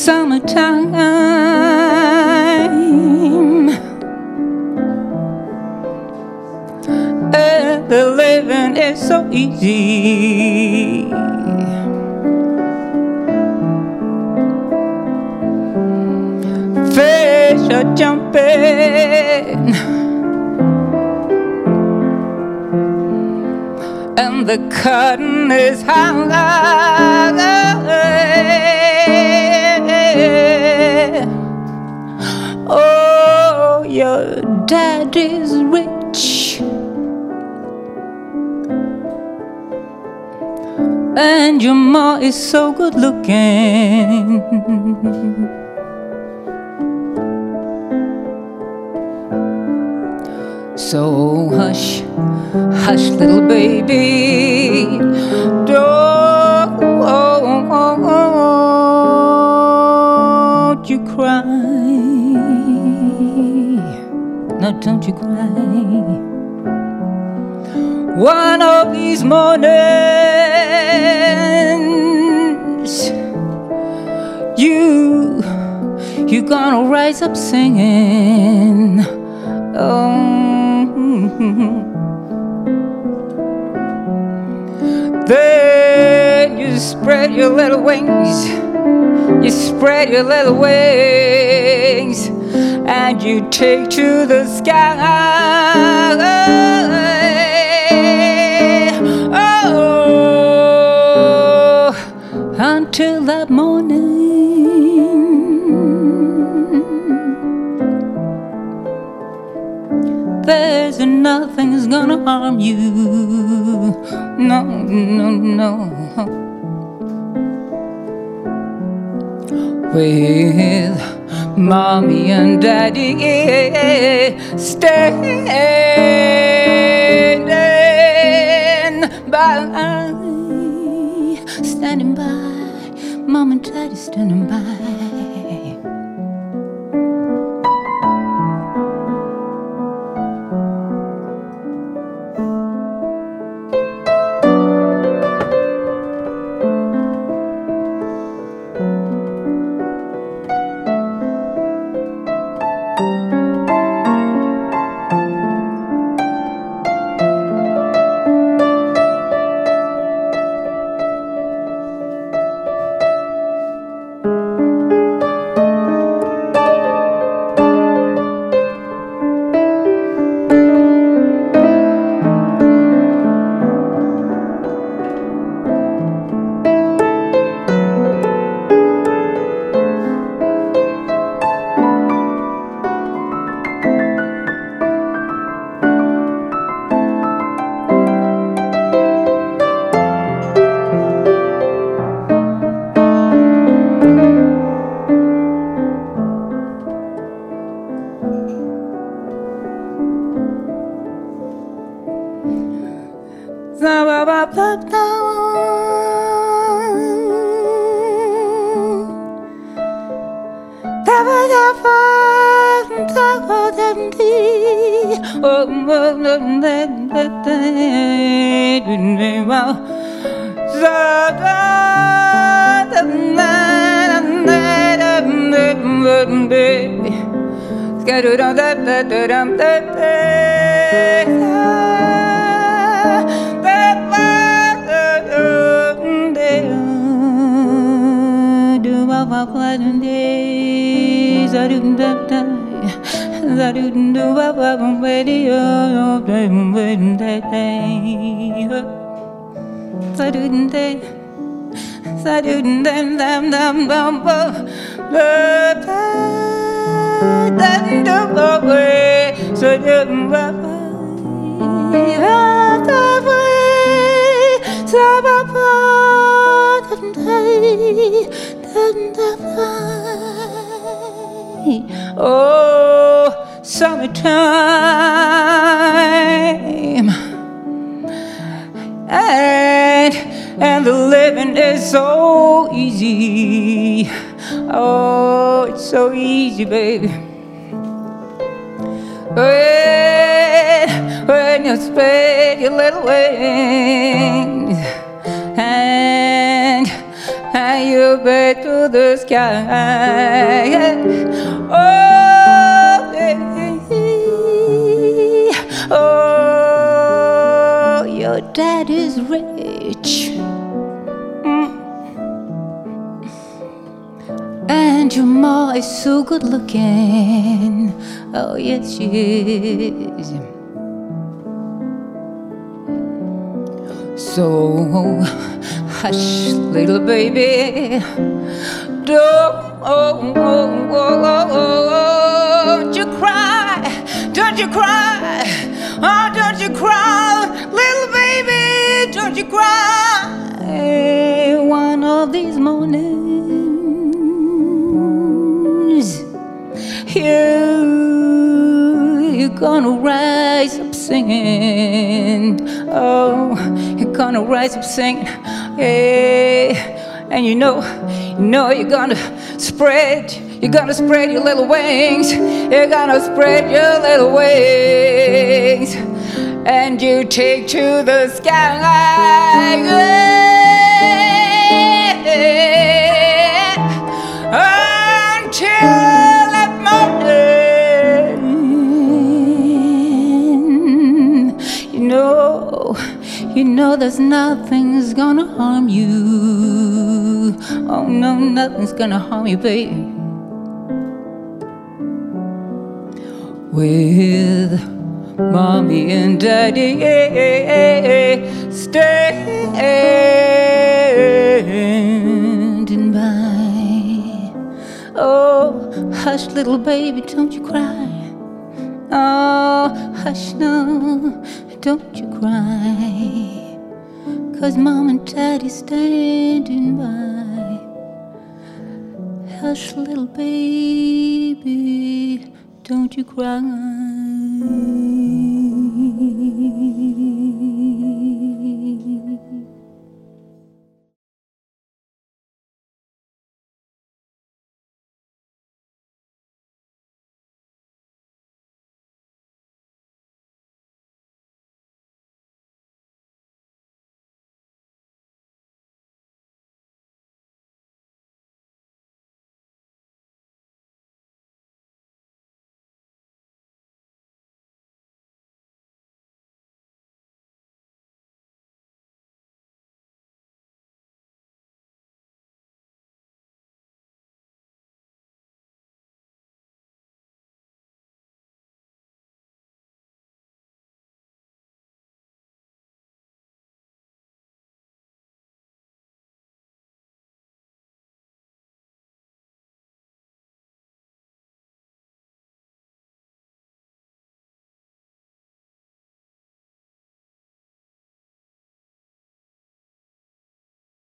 summertime. And the living is so easy. Fish are jumping. And the cotton is high. Your daddy's rich. And your ma is so good looking. So hush, hush, little baby. Don't you cry. No, don't you cry. One of these mornings, you, you're gonna rise up singing. Oh. Then you spread your little wings, you spread your little wings, and you take to the sky. Oh, until that morning. there's nothing's gonna harm you. No, no, no. With mommy and daddy standing by, standing by, mom and daddy standing by. pertawan Tapa tapan tapo tamti Om om om den bete Dunema Zada tamna tamna tamna tamna Skaru da da da da da da da wa wa dun de za dun da da za dun do wa wa bum we di yo yo de bum we dun de de za dun de za dun dam dam dam dam bo da da da do bo we so dun wa wa ya da we sa ba ba dun de Oh, summertime. And, and the living is so easy. Oh, it's so easy, baby. When, when you spread your little wings and, and you back to the sky. Oh, oh, your dad is rich. Mm. And your ma is so good looking. Oh, yes, she is. So hush, little baby, don't, oh, oh, oh, oh, don't you cry, don't you cry, oh, don't you cry, little baby, don't you cry. One of these mornings, you, you're gonna rise up singing. Oh, you're gonna rise up singing. Hey, and you know, you know you're gonna spread, you're gonna spread your little wings. You're gonna spread your little wings. And you take to the sky. You know there's nothing's gonna harm you. Oh no, nothing's gonna harm you, baby. With mommy and daddy standing by. Oh, hush, little baby, don't you cry. Oh, hush, no, don't you cry. Cause mom and daddy's standing by. Hush, little baby, don't you cry.